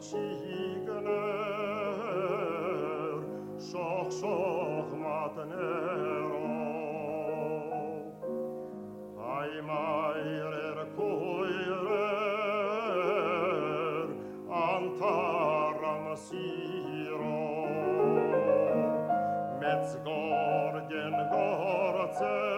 Çiğner, şok şok matnero. Hay mayrer kuyrer, antaram siro. Metz gorgen gorzer,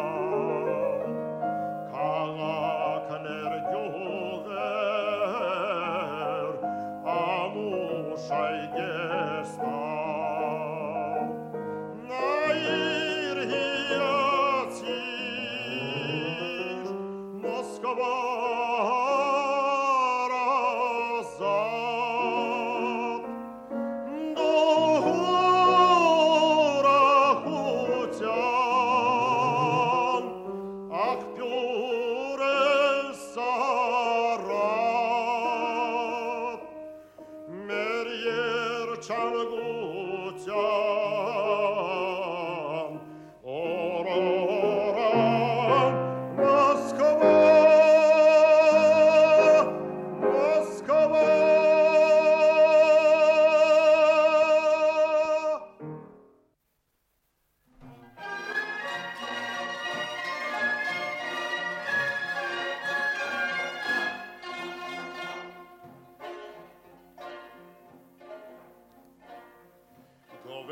Отця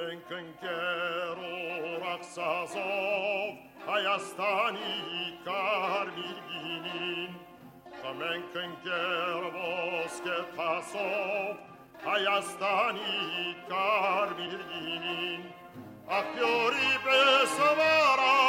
Enkenkeru Raksasov, Ayastani Karmirginin. Kamenkenker Vosketasov, Ayastani Karmirginin. Aktyori Besavara,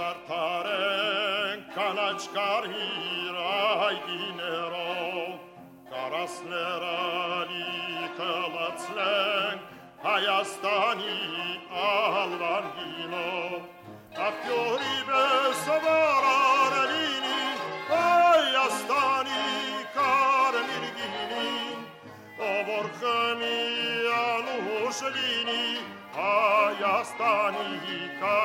zartare canaci carhira dinero caraslerali călățlen hayastani alvanino a fiorime sovararelini hayastani carmirghini o. Vorcămi alușlini hayastani carmirghini